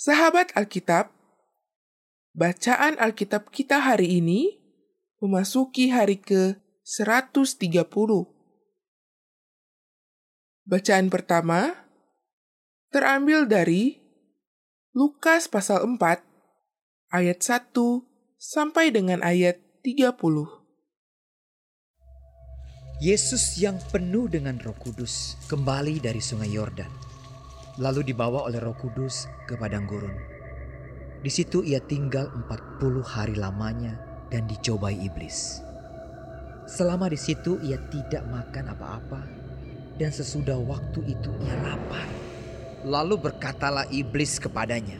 Sahabat Alkitab, bacaan Alkitab kita hari ini memasuki hari ke-130. Bacaan pertama terambil dari Lukas pasal 4 ayat 1 sampai dengan ayat 30. Yesus yang penuh dengan Roh Kudus kembali dari Sungai Yordan, lalu dibawa oleh Roh Kudus ke padang gurun. Di situ ia tinggal 40 hari lamanya dan dicobai iblis. Selama di situ ia tidak makan apa-apa dan sesudah waktu itu ia lapar. Lalu berkatalah iblis kepadanya,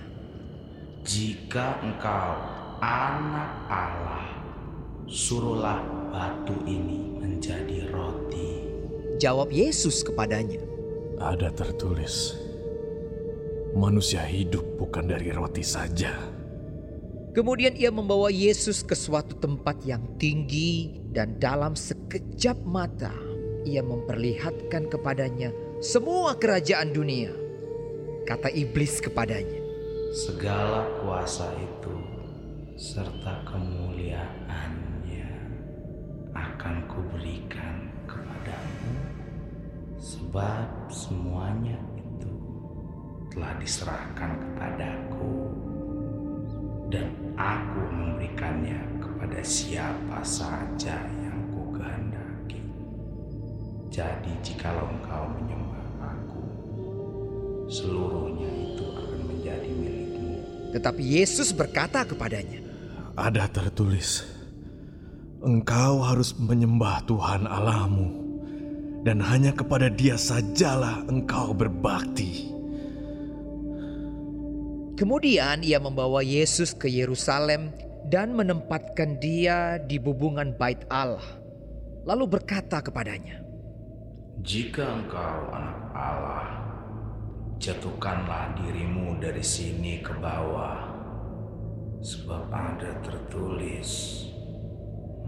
Jika engkau anak Allah, suruhlah batu ini menjadi roti. Jawab Yesus kepadanya, Ada tertulis, manusia hidup bukan dari roti saja. Kemudian ia membawa Yesus ke suatu tempat yang tinggi dan dalam sekejap mata ia memperlihatkan kepadanya semua kerajaan dunia. Kata iblis kepadanya, Segala kuasa itu serta kemuliaannya akan kuberikan kepadamu sebab semuanya telah diserahkan kepadaku dan aku memberikannya kepada siapa saja yang ku kehendaki. Jadi jikalau engkau menyembah aku, seluruhnya itu akan menjadi milikmu. tetapi Yesus berkata kepadanya, Ada tertulis, engkau harus menyembah Tuhan Allahmu, dan hanya kepada Dia sajalah engkau berbakti. Kemudian ia membawa Yesus ke Yerusalem dan menempatkan dia di bubungan bait Allah. Lalu berkata kepadanya, Jika engkau anak Allah, jatuhkanlah dirimu dari sini ke bawah, sebab ada tertulis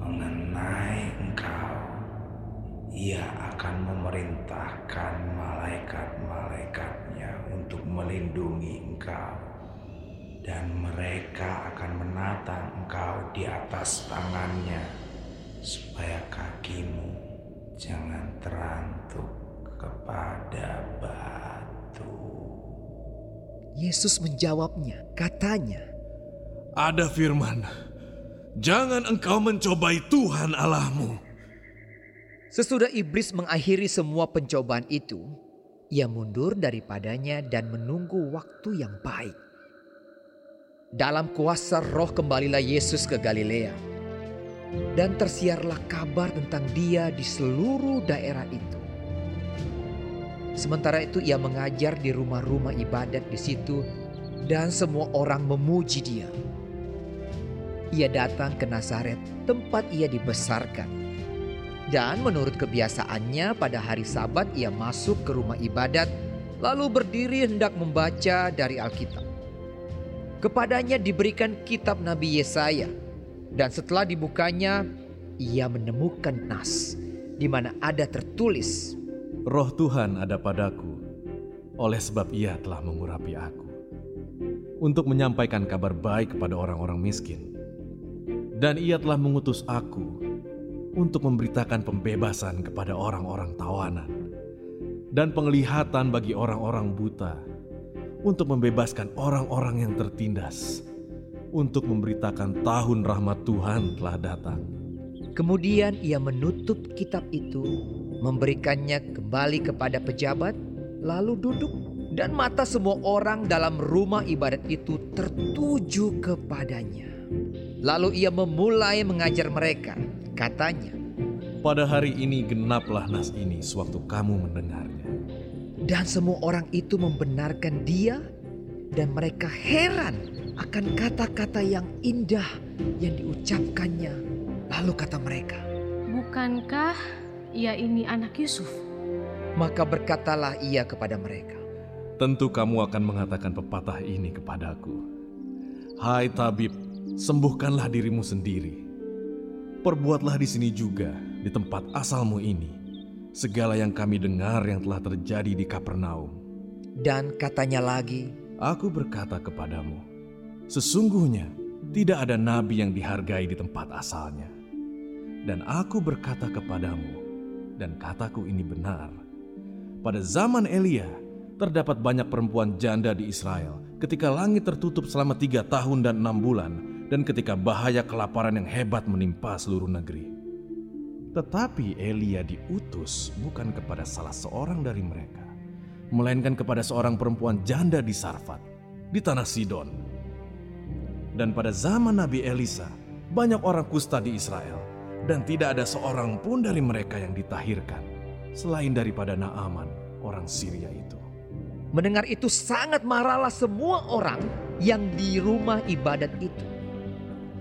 mengenai engkau. Ia akan memerintahkan malaikat-malaikatnya untuk melindungi engkau, dan mereka akan menatang engkau di atas tangannya, supaya kakimu jangan terantuk kepada batu. Yesus menjawabnya, katanya, Ada firman, jangan engkau mencobai Tuhan Allahmu. Sesudah iblis mengakhiri semua pencobaan itu, ia mundur daripadanya dan menunggu waktu yang baik. Dalam kuasa roh kembalilah Yesus ke Galilea. Dan tersiarlah kabar tentang dia di seluruh daerah itu. Sementara itu ia mengajar di rumah-rumah ibadat di situ dan semua orang memuji dia. Ia datang ke Nazaret, tempat ia dibesarkan. Dan menurut kebiasaannya pada hari sabat ia masuk ke rumah ibadat lalu berdiri hendak membaca dari Alkitab. Kepadanya diberikan kitab Nabi Yesaya dan setelah dibukanya ia menemukan nas di mana ada tertulis Roh Tuhan ada padaku, oleh sebab ia telah mengurapi aku. Untuk menyampaikan kabar baik kepada orang-orang miskin. Dan ia telah mengutus aku untuk memberitakan pembebasan kepada orang-orang tawanan. Dan penglihatan bagi orang-orang buta. Untuk membebaskan orang-orang yang tertindas. Untuk memberitakan tahun rahmat Tuhan telah datang. Kemudian ia menutup kitab itu, memberikannya kembali kepada pejabat, lalu duduk dan mata semua orang dalam rumah ibadat itu tertuju kepadanya. Lalu ia memulai mengajar mereka, katanya, Pada hari ini genaplah nas ini sewaktu kamu mendengarnya. Dan semua orang itu membenarkan dia dan mereka heran akan kata-kata yang indah yang diucapkannya. Lalu kata mereka, Bukankah ia ini anak Yusuf? maka berkatalah ia kepada mereka, Tentu kamu akan mengatakan pepatah ini kepadaku. Hai tabib, sembuhkanlah dirimu sendiri. Perbuatlah di sini juga, di tempat asalmu ini, segala yang kami dengar yang telah terjadi di Kapernaum. Dan katanya lagi, Aku berkata kepadamu, sesungguhnya tidak ada nabi yang dihargai di tempat asalnya. Dan aku berkata kepadamu, dan kataku ini benar. Pada zaman Elia, terdapat banyak perempuan janda di Israel ketika langit tertutup selama tiga tahun dan enam bulan, dan ketika bahaya kelaparan yang hebat menimpa seluruh negeri. Tetapi Elia diutus bukan kepada salah seorang dari mereka, melainkan kepada seorang perempuan janda di Sarfat, di tanah Sidon. Dan pada zaman Nabi Elisa, banyak orang kusta di Israel, dan tidak ada seorang pun dari mereka yang ditahirkan, selain daripada Naaman, orang Syria itu. Mendengar itu sangat marahlah semua orang yang di rumah ibadat itu.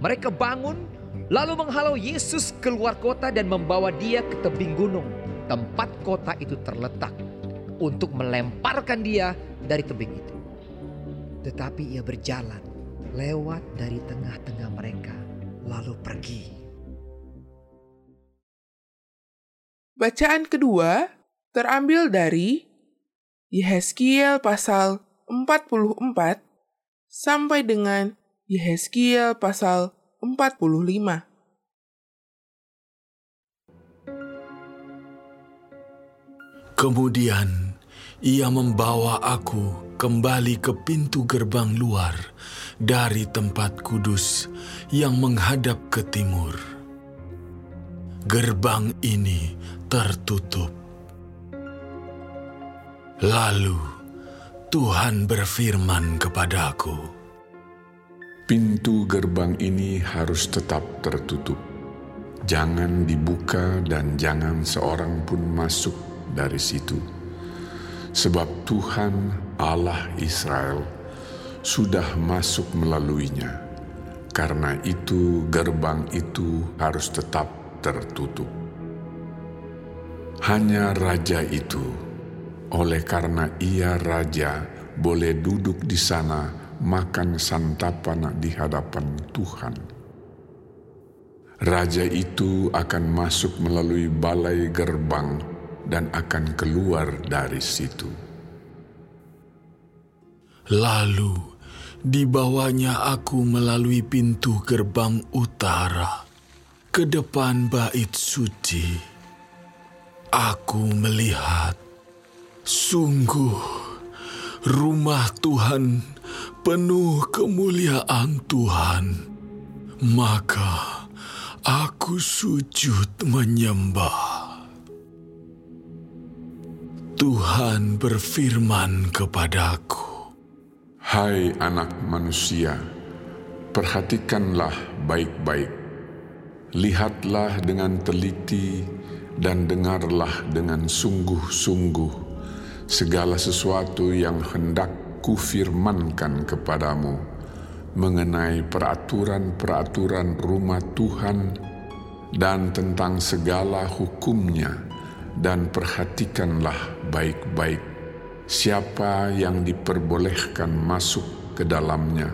Mereka bangun lalu menghalau Yesus keluar kota dan membawa dia ke tebing gunung tempat kota itu terletak untuk melemparkan dia dari tebing itu. Tetapi ia berjalan lewat dari tengah-tengah mereka lalu pergi. Bacaan kedua terambil dari Yehezkiel pasal 44 sampai dengan Yehezkiel pasal 45. Kemudian ia membawa aku kembali ke pintu gerbang luar dari tempat kudus yang menghadap ke timur. Gerbang ini tertutup. Lalu Tuhan berfirman kepadaku, Pintu gerbang ini harus tetap tertutup. Jangan dibuka dan jangan seorang pun masuk dari situ. Sebab Tuhan Allah Israel sudah masuk melaluinya. Karena itu gerbang itu harus tetap tertutup. Hanya raja itu, oleh karena ia raja, boleh duduk di sana makan santapan di hadapan Tuhan. Raja itu akan masuk melalui balai gerbang dan akan keluar dari situ. Lalu dibawanya aku melalui pintu gerbang utara ke depan bait suci. Aku melihat sungguh rumah Tuhan penuh kemuliaan Tuhan. Maka aku sujud menyembah. Tuhan berfirman kepadaku, Hai anak manusia, perhatikanlah baik-baik. Lihatlah dengan teliti dan dengarlah dengan sungguh-sungguh segala sesuatu yang hendak kufirmankan kepadamu mengenai peraturan-peraturan rumah Tuhan dan tentang segala hukumnya dan perhatikanlah baik-baik siapa yang diperbolehkan masuk ke dalamnya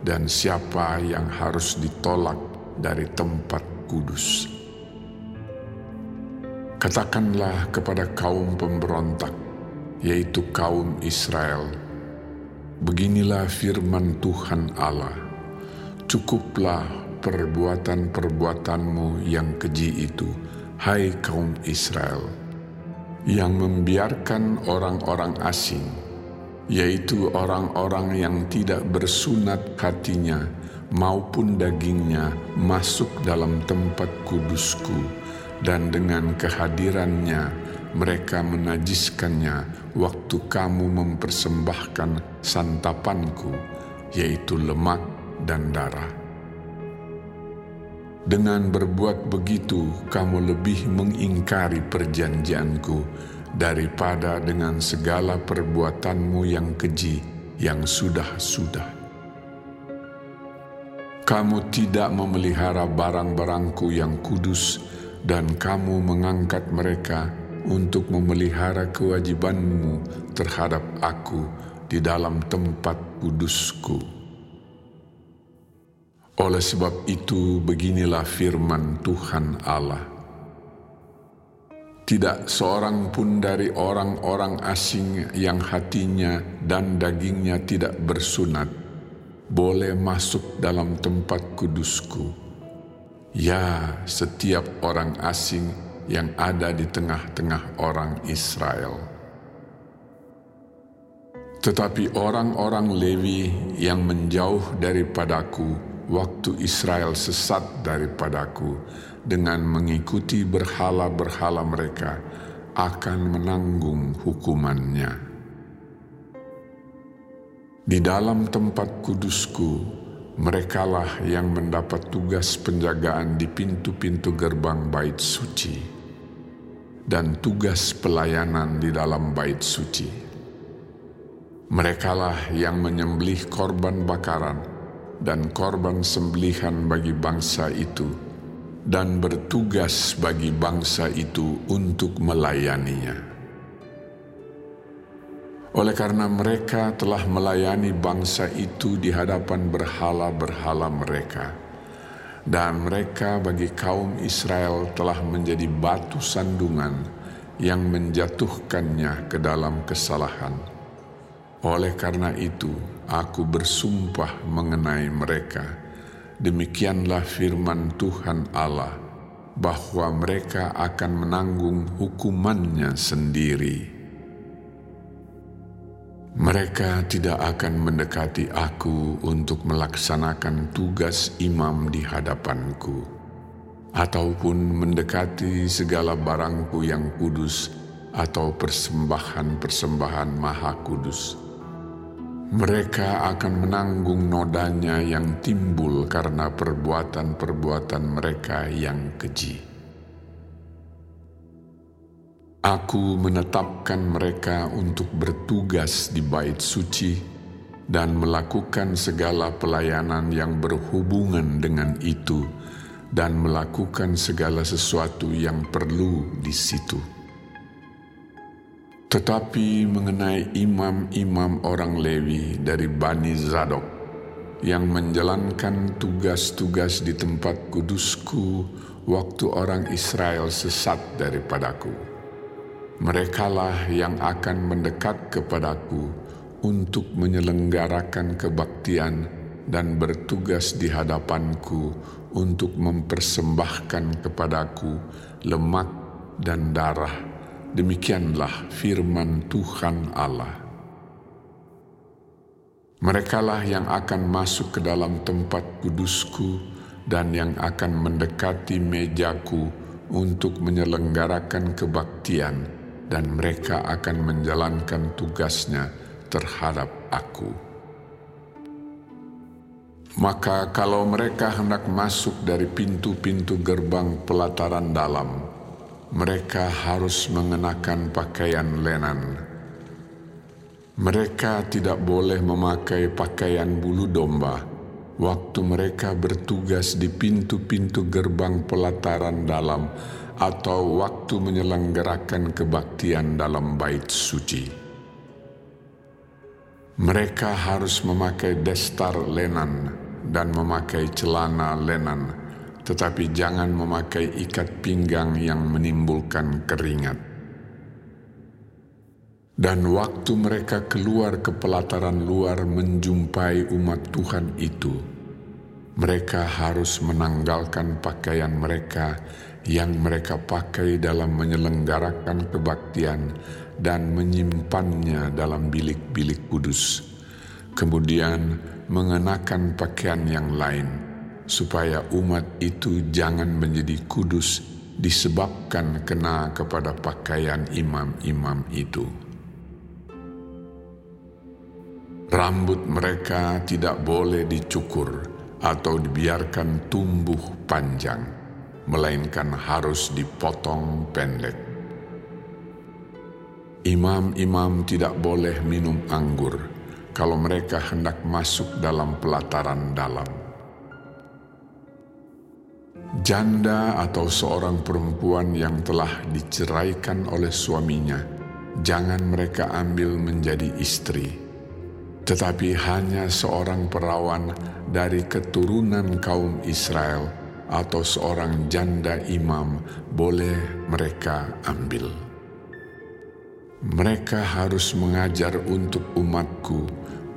dan siapa yang harus ditolak dari tempat kudus. Katakanlah kepada kaum pemberontak, yaitu kaum Israel, Beginilah firman Tuhan Allah, cukuplah perbuatan-perbuatanmu yang keji itu, hai kaum Israel, yang membiarkan orang-orang asing, yaitu orang-orang yang tidak bersunat hatinya maupun dagingnya masuk dalam tempat kudusku, dan dengan kehadirannya mereka menajiskannya waktu kamu mempersembahkan santapanku, yaitu lemak dan darah. Dengan berbuat begitu, kamu lebih mengingkari perjanjianku daripada dengan segala perbuatanmu yang keji yang sudah-sudah. Kamu tidak memelihara barang-barangku yang kudus, dan kamu mengangkat mereka untuk memelihara kewajibanmu terhadap aku di dalam tempat kudusku. Oleh sebab itu beginilah firman Tuhan Allah. Tidak seorang pun dari orang-orang asing yang hatinya dan dagingnya tidak bersunat boleh masuk dalam tempat kudusku. Ya, setiap orang asing yang ada di tengah-tengah orang Israel. Tetapi orang-orang Lewi yang menjauh daripadaku waktu Israel sesat daripadaku dengan mengikuti berhala-berhala mereka akan menanggung hukumannya. Di dalam tempat kudusku, merekalah yang mendapat tugas penjagaan di pintu-pintu gerbang bait suci dan tugas pelayanan di dalam bait suci. Merekalah yang menyembelih korban bakaran dan korban sembelihan bagi bangsa itu dan bertugas bagi bangsa itu untuk melayaninya. Oleh karena mereka telah melayani bangsa itu di hadapan berhala-berhala mereka, dan mereka bagi kaum Israel telah menjadi batu sandungan yang menjatuhkannya ke dalam kesalahan. Oleh karena itu, aku bersumpah mengenai mereka Demikianlah firman Tuhan Allah bahwa mereka akan menanggung hukumannya sendiri. Mereka tidak akan mendekati aku untuk melaksanakan tugas imam di hadapanku, ataupun mendekati segala barangku yang kudus atau persembahan-persembahan maha kudus mereka akan menanggung nodanya yang timbul karena perbuatan-perbuatan mereka yang keji. Aku menetapkan mereka untuk bertugas di bait suci dan melakukan segala pelayanan yang berhubungan dengan itu dan melakukan segala sesuatu yang perlu di situ tetapi mengenai imam-imam orang Lewi dari Bani Zadok yang menjalankan tugas-tugas di tempat kudusku waktu orang Israel sesat daripadaku. Merekalah yang akan mendekat kepadaku untuk menyelenggarakan kebaktian dan bertugas di hadapanku untuk mempersembahkan kepadaku lemak dan darah Demikianlah firman Tuhan Allah. Merekalah yang akan masuk ke dalam tempat kudusku dan yang akan mendekati mejaku untuk menyelenggarakan kebaktian dan mereka akan menjalankan tugasnya terhadap aku. Maka kalau mereka hendak masuk dari pintu-pintu gerbang pelataran dalam, mereka harus mengenakan pakaian lenan. Mereka tidak boleh memakai pakaian bulu domba waktu mereka bertugas di pintu-pintu gerbang pelataran dalam atau waktu menyelenggarakan kebaktian dalam bait suci. Mereka harus memakai destar lenan dan memakai celana lenan tetapi jangan memakai ikat pinggang yang menimbulkan keringat. Dan waktu mereka keluar ke pelataran luar menjumpai umat Tuhan itu, mereka harus menanggalkan pakaian mereka yang mereka pakai dalam menyelenggarakan kebaktian dan menyimpannya dalam bilik-bilik kudus. Kemudian mengenakan pakaian yang lain supaya umat itu jangan menjadi kudus disebabkan kena kepada pakaian imam-imam itu. Rambut mereka tidak boleh dicukur atau dibiarkan tumbuh panjang, melainkan harus dipotong pendek. Imam-imam tidak boleh minum anggur kalau mereka hendak masuk dalam pelataran dalam Janda atau seorang perempuan yang telah diceraikan oleh suaminya, jangan mereka ambil menjadi istri, tetapi hanya seorang perawan dari keturunan kaum Israel atau seorang janda imam boleh mereka ambil. Mereka harus mengajar untuk umatku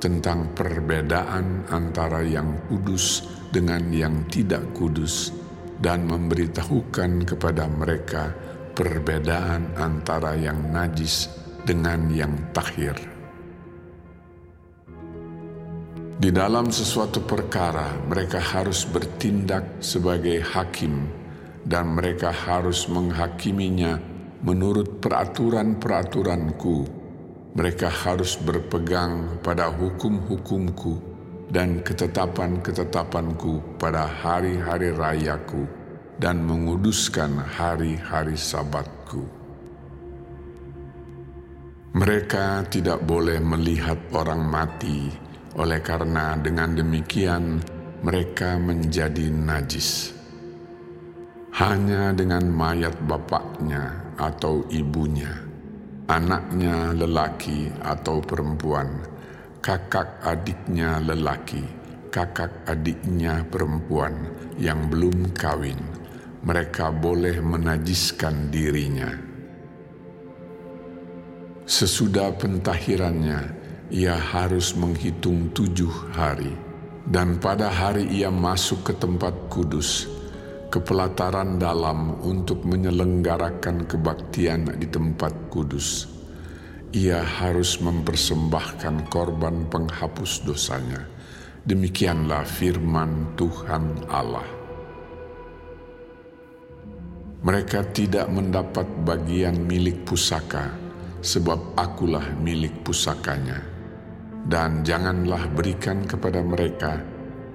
tentang perbedaan antara yang kudus dengan yang tidak kudus dan memberitahukan kepada mereka perbedaan antara yang najis dengan yang tahir. Di dalam sesuatu perkara, mereka harus bertindak sebagai hakim, dan mereka harus menghakiminya menurut peraturan-peraturanku. Mereka harus berpegang pada hukum-hukumku dan ketetapan-ketetapanku pada hari-hari rayaku dan menguduskan hari-hari sabatku. Mereka tidak boleh melihat orang mati, oleh karena dengan demikian mereka menjadi najis. Hanya dengan mayat bapaknya atau ibunya, anaknya lelaki atau perempuan, kakak adiknya lelaki, kakak adiknya perempuan yang belum kawin, mereka boleh menajiskan dirinya. Sesudah pentahirannya, ia harus menghitung tujuh hari, dan pada hari ia masuk ke tempat kudus, ke pelataran dalam untuk menyelenggarakan kebaktian di tempat kudus. Ia harus mempersembahkan korban penghapus dosanya. Demikianlah firman Tuhan Allah. Mereka tidak mendapat bagian milik pusaka, sebab akulah milik pusakanya dan janganlah berikan kepada mereka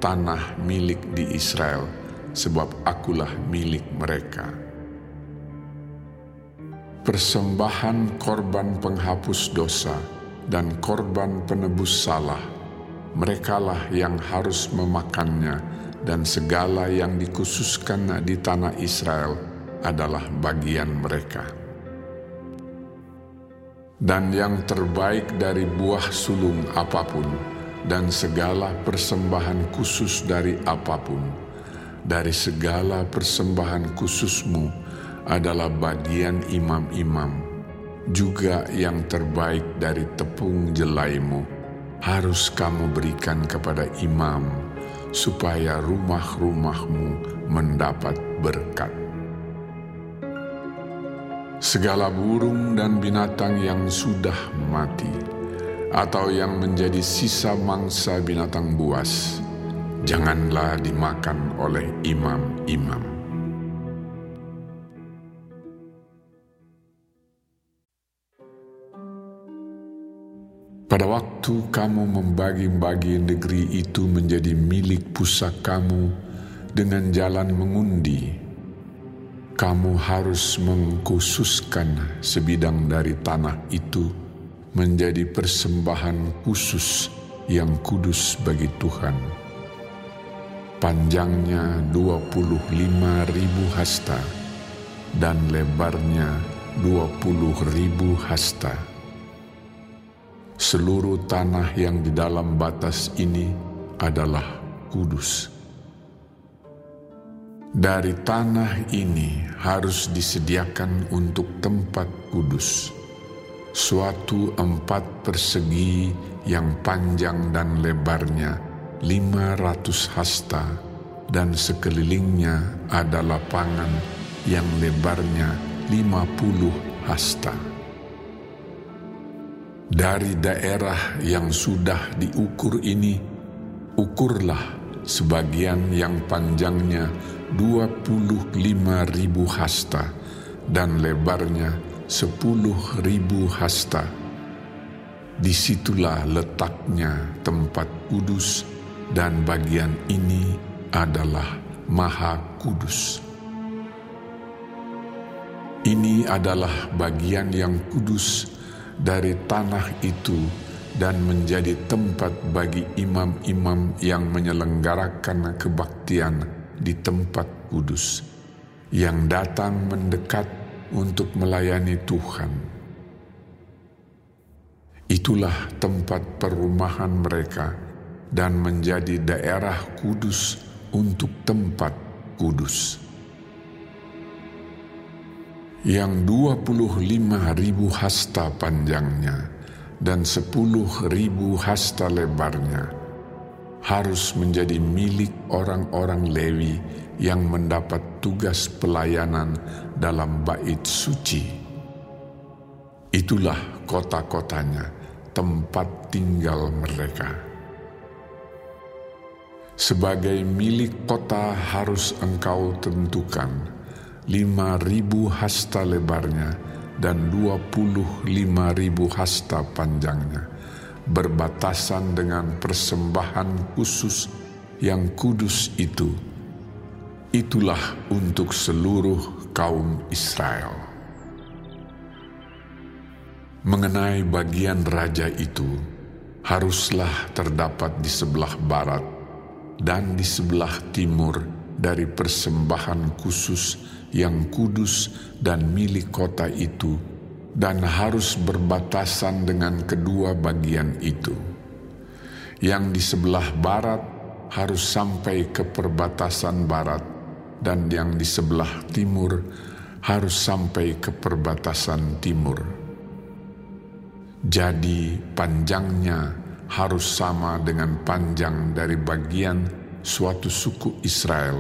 tanah milik di Israel, sebab akulah milik mereka. Persembahan korban penghapus dosa dan korban penebus salah, merekalah yang harus memakannya dan segala yang dikhususkan di tanah Israel adalah bagian mereka dan yang terbaik dari buah sulung apa pun, dan segala persembahan khusus dari apa pun, dari segala persembahan khususmu adalah bagian imam-imam, juga yang terbaik dari tepung jelaimu, harus kamu berikan kepada imam, supaya rumah-rumahmu mendapat berkat segala burung dan binatang yang sudah mati, atau yang menjadi sisa mangsa binatang buas, janganlah dimakan oleh imam-imam. Pada waktu kamu membagi-bagi negeri itu menjadi milik pusakamu dengan jalan mengundi, kamu harus mengkhususkan sebidang dari tanah itu menjadi persembahan khusus yang kudus bagi Tuhan. Panjangnya 25 ribu hasta dan lebarnya 20 ribu hasta. Seluruh tanah yang di dalam batas ini adalah kudus dari tanah ini harus disediakan untuk tempat kudus, suatu empat persegi yang panjang dan lebarnya lima ratus hasta dan sekelilingnya ada lapangan yang lebarnya lima puluh hasta. Dari daerah yang sudah diukur ini, ukurlah sebagian yang panjangnya 25 ribu hasta dan lebarnya 10 ribu hasta. Di situlah letaknya tempat kudus dan bagian ini adalah maha kudus. Ini adalah bagian yang kudus dari tanah itu dan menjadi tempat bagi imam-imam yang menyelenggarakan kebaktian di tempat kudus yang datang mendekat untuk melayani Tuhan. Itulah tempat perumahan mereka dan menjadi daerah kudus untuk tempat kudus. Yang dua puluh lima ribu hasta panjangnya dan sepuluh ribu hasta lebarnya harus menjadi milik orang-orang Lewi yang mendapat tugas pelayanan dalam bait suci. Itulah kota-kotanya, tempat tinggal mereka. Sebagai milik kota harus engkau tentukan lima ribu hasta lebarnya dan dua puluh lima ribu hasta panjangnya, berbatasan dengan persembahan khusus yang kudus itu. Itulah untuk seluruh kaum Israel. Mengenai bagian raja itu, haruslah terdapat di sebelah barat dan di sebelah timur dari persembahan khusus yang kudus dan milik kota itu dan harus berbatasan dengan kedua bagian itu. Yang di sebelah barat harus sampai ke perbatasan barat dan yang di sebelah timur harus sampai ke perbatasan timur. Jadi panjangnya harus sama dengan panjang dari bagian suatu suku Israel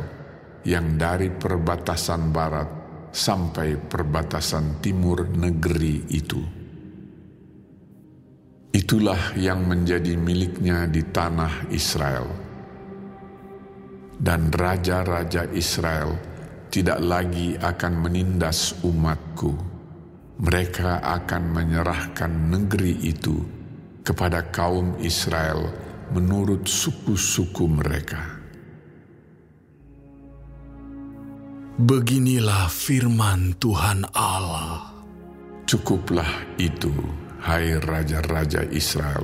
yang dari perbatasan barat sampai perbatasan timur negeri itu. Itulah yang menjadi miliknya di tanah Israel. Dan raja-raja Israel tidak lagi akan menindas umatku. Mereka akan menyerahkan negeri itu kepada kaum Israel menurut suku-suku mereka. Beginilah firman Tuhan Allah. Cukuplah itu, hai raja-raja Israel.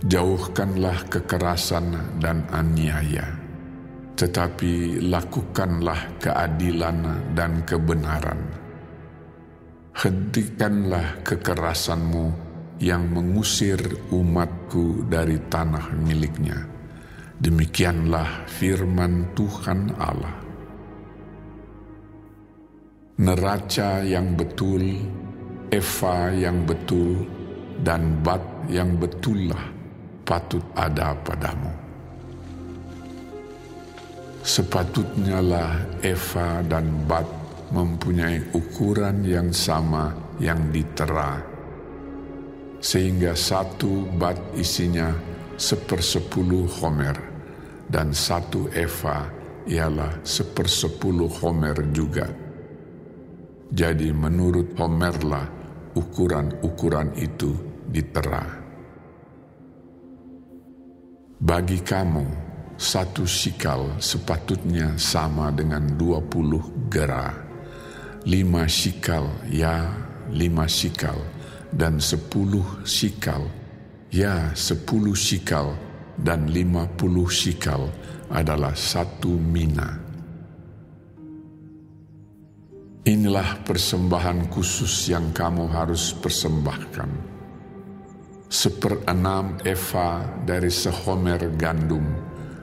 Jauhkanlah kekerasan dan aniaya, tetapi lakukanlah keadilan dan kebenaran. Hentikanlah kekerasanmu yang mengusir umatku dari tanah miliknya. Demikianlah firman Tuhan Allah neraca yang betul, eva yang betul, dan bat yang betullah patut ada padamu. Sepatutnya lah eva dan bat mempunyai ukuran yang sama yang ditera, sehingga satu bat isinya sepersepuluh homer, dan satu eva ialah sepersepuluh homer juga. Jadi menurut Homerlah ukuran-ukuran itu ditera. Bagi kamu, satu sikal sepatutnya sama dengan dua puluh gera. Lima sikal, ya lima sikal, dan sepuluh sikal, ya sepuluh sikal, dan lima puluh sikal adalah satu mina. Inilah persembahan khusus yang kamu harus persembahkan. Seperenam eva dari sehomer gandum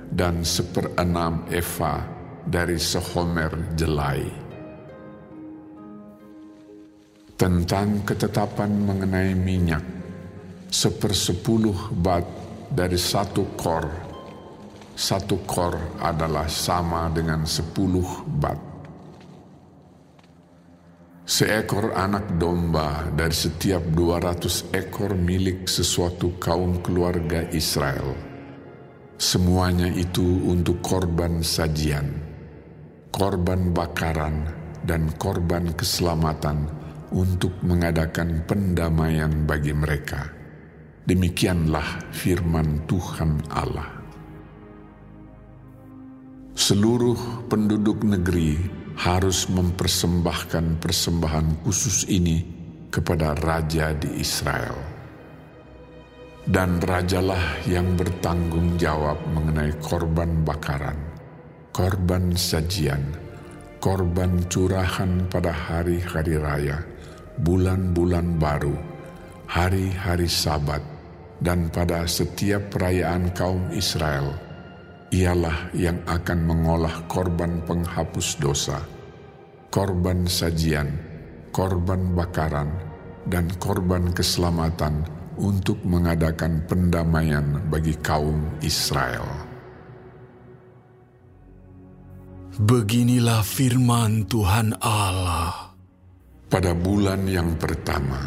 dan seperenam eva dari sehomer jelai. Tentang ketetapan mengenai minyak, sepersepuluh bat dari satu kor. Satu kor adalah sama dengan sepuluh bat Seekor anak domba dari setiap 200 ekor milik sesuatu kaum keluarga Israel. Semuanya itu untuk korban sajian, korban bakaran, dan korban keselamatan untuk mengadakan pendamaian bagi mereka. Demikianlah firman Tuhan Allah. Seluruh penduduk negeri harus mempersembahkan persembahan khusus ini kepada raja di Israel. Dan rajalah yang bertanggung jawab mengenai korban bakaran, korban sajian, korban curahan pada hari-hari raya, bulan-bulan baru, hari-hari sabat, dan pada setiap perayaan kaum Israel, ialah yang akan mengolah korban penghapus dosa, korban sajian, korban bakaran, dan korban keselamatan untuk mengadakan pendamaian bagi kaum Israel. Beginilah firman Tuhan Allah. Pada bulan yang pertama,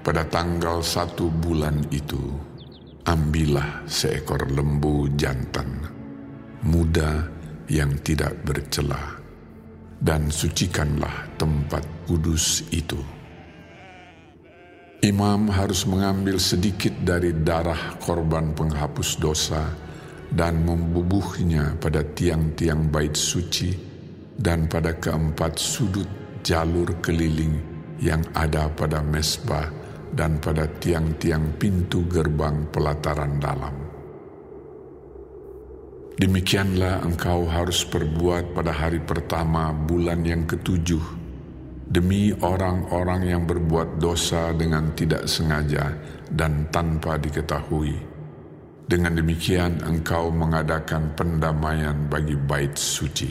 pada tanggal satu bulan itu, ambillah seekor lembu jantan, muda yang tidak bercela, dan sucikanlah tempat kudus itu Imam harus mengambil sedikit dari darah korban penghapus dosa dan membubuhnya pada tiang-tiang bait suci dan pada keempat sudut jalur keliling yang ada pada mesbah dan pada tiang-tiang pintu gerbang pelataran dalam. Demikianlah engkau harus perbuat pada hari pertama bulan yang ketujuh demi orang-orang yang berbuat dosa dengan tidak sengaja dan tanpa diketahui. Dengan demikian engkau mengadakan pendamaian bagi bait suci.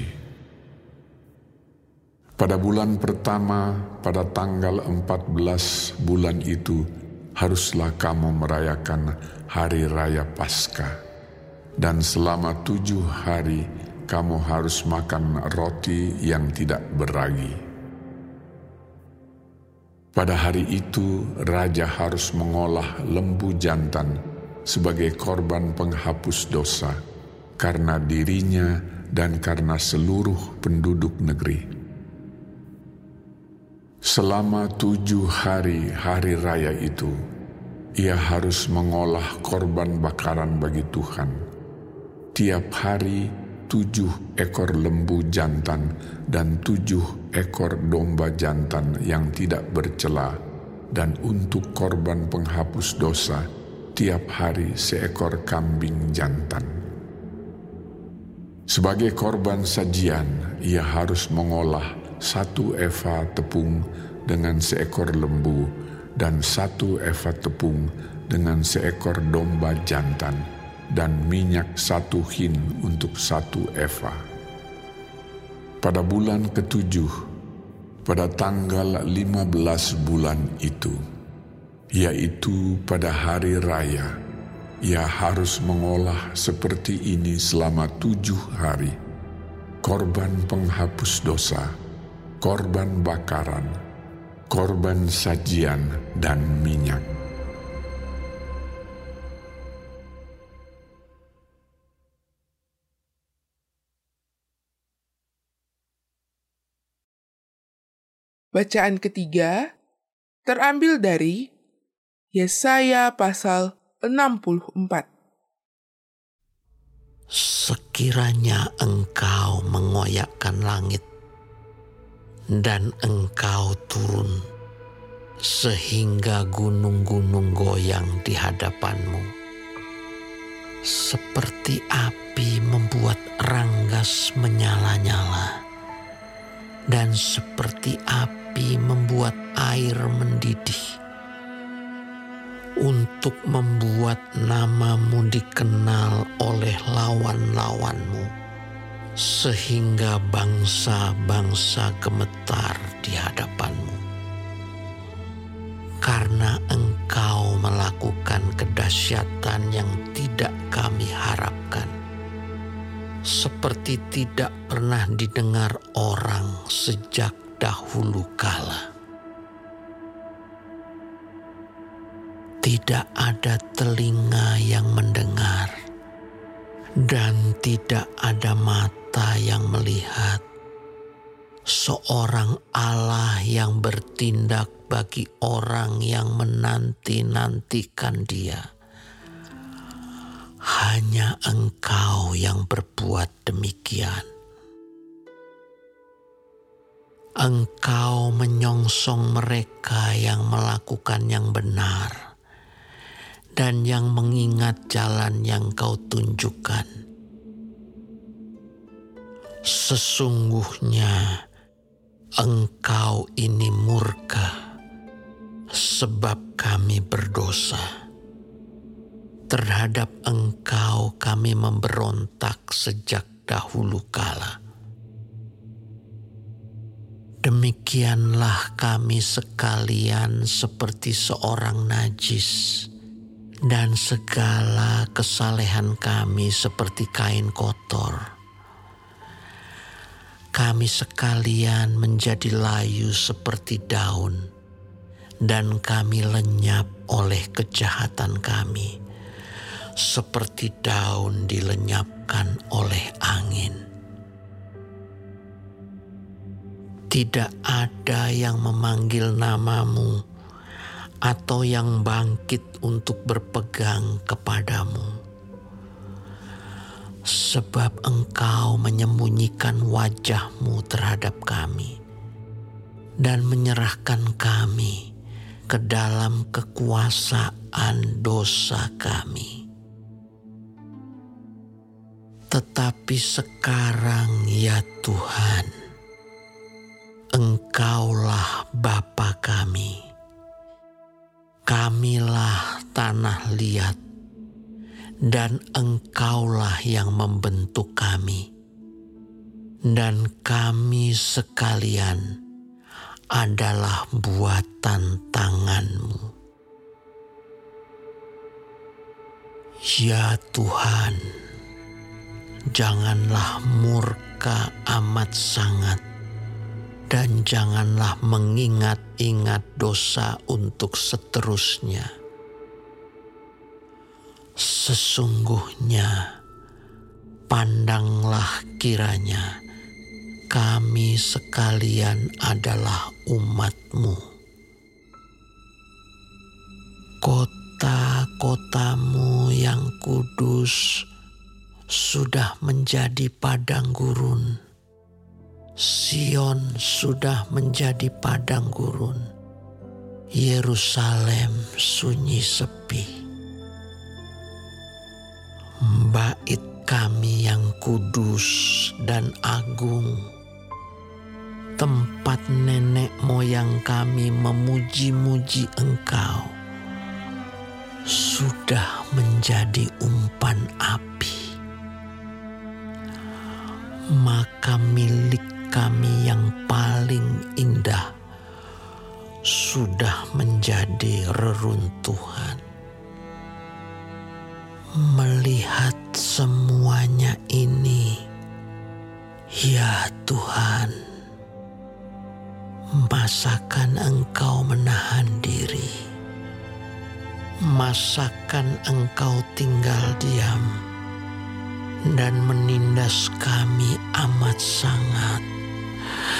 Pada bulan pertama, pada tanggal 14 bulan itu, haruslah kamu merayakan hari raya Paskah. Dan selama tujuh hari, kamu harus makan roti yang tidak beragi pada hari itu, raja harus mengolah lembu jantan sebagai korban penghapus dosa karena dirinya dan karena seluruh penduduk negeri. Selama tujuh hari hari raya itu, ia harus mengolah korban bakaran bagi Tuhan. Tiap hari tujuh ekor lembu jantan dan tujuh ekor domba jantan yang tidak bercela, dan untuk korban penghapus dosa, tiap hari seekor kambing jantan. Sebagai korban sajian, ia harus mengolah satu eva tepung dengan seekor lembu dan satu eva tepung dengan seekor domba jantan dan minyak satu hin untuk satu eva. Pada bulan ketujuh, pada tanggal lima belas bulan itu, yaitu pada hari raya, ia harus mengolah seperti ini selama tujuh hari, korban penghapus dosa, korban bakaran, korban sajian, dan minyak Bacaan ketiga terambil dari Yesaya pasal 64. Sekiranya engkau mengoyakkan langit dan engkau turun sehingga gunung-gunung goyang di hadapanmu. Seperti api membuat ranggas menyala-nyala dan seperti api membuat air mendidih. Untuk membuat namamu dikenal oleh lawan-lawanmu, sehingga bangsa-bangsa gemetar di hadapanmu. Karena engkau melakukan kedahsyatan yang tidak kami harapkan seperti tidak pernah didengar orang sejak dahulu kala. Tidak ada telinga yang mendengar, dan tidak ada mata yang melihat. Seorang Allah yang bertindak bagi orang yang menanti-nantikan Dia hanya engkau yang berbuat demikian. Engkau menyongsong mereka yang melakukan yang benar dan yang mengingat jalan yang kau tunjukkan. Sesungguhnya engkau ini murka sebab kami berdosa Terhadap Engkau kami memberontak sejak dahulu kala. Demikianlah kami sekalian seperti seorang najis, dan segala kesalehan kami seperti kain kotor. Kami sekalian menjadi layu seperti daun, dan kami lenyap oleh kejahatan kami, seperti daun dilenyapkan oleh angin. Tidak ada yang memanggil namamu atau yang bangkit untuk berpegang kepadamu. Sebab engkau menyembunyikan wajahmu terhadap kami dan menyerahkan kami ke dalam kekuasaan dosa kami. Tetapi sekarang ya Tuhan, Engkaulah Bapa kami. Kamilah tanah liat, dan Engkaulah yang membentuk kami. Dan kami sekalian adalah buatan tanganmu. Ya Tuhan, janganlah murka amat sangat dan janganlah mengingat-ingat dosa untuk seterusnya. Sesungguhnya, pandanglah kiranya kami sekalian adalah umatmu. Kota-kotamu yang kudus sudah menjadi padang gurun Sion sudah menjadi padang gurun. Yerusalem sunyi sepi. Bait kami yang kudus dan agung. Tempat nenek moyang kami memuji-muji engkau. Sudah menjadi umpan api. Maka milik kami yang paling indah sudah menjadi reruntuhan. Melihat semuanya ini, ya Tuhan, masakan Engkau menahan diri, masakan Engkau tinggal diam, dan menindas kami amat sangat 了。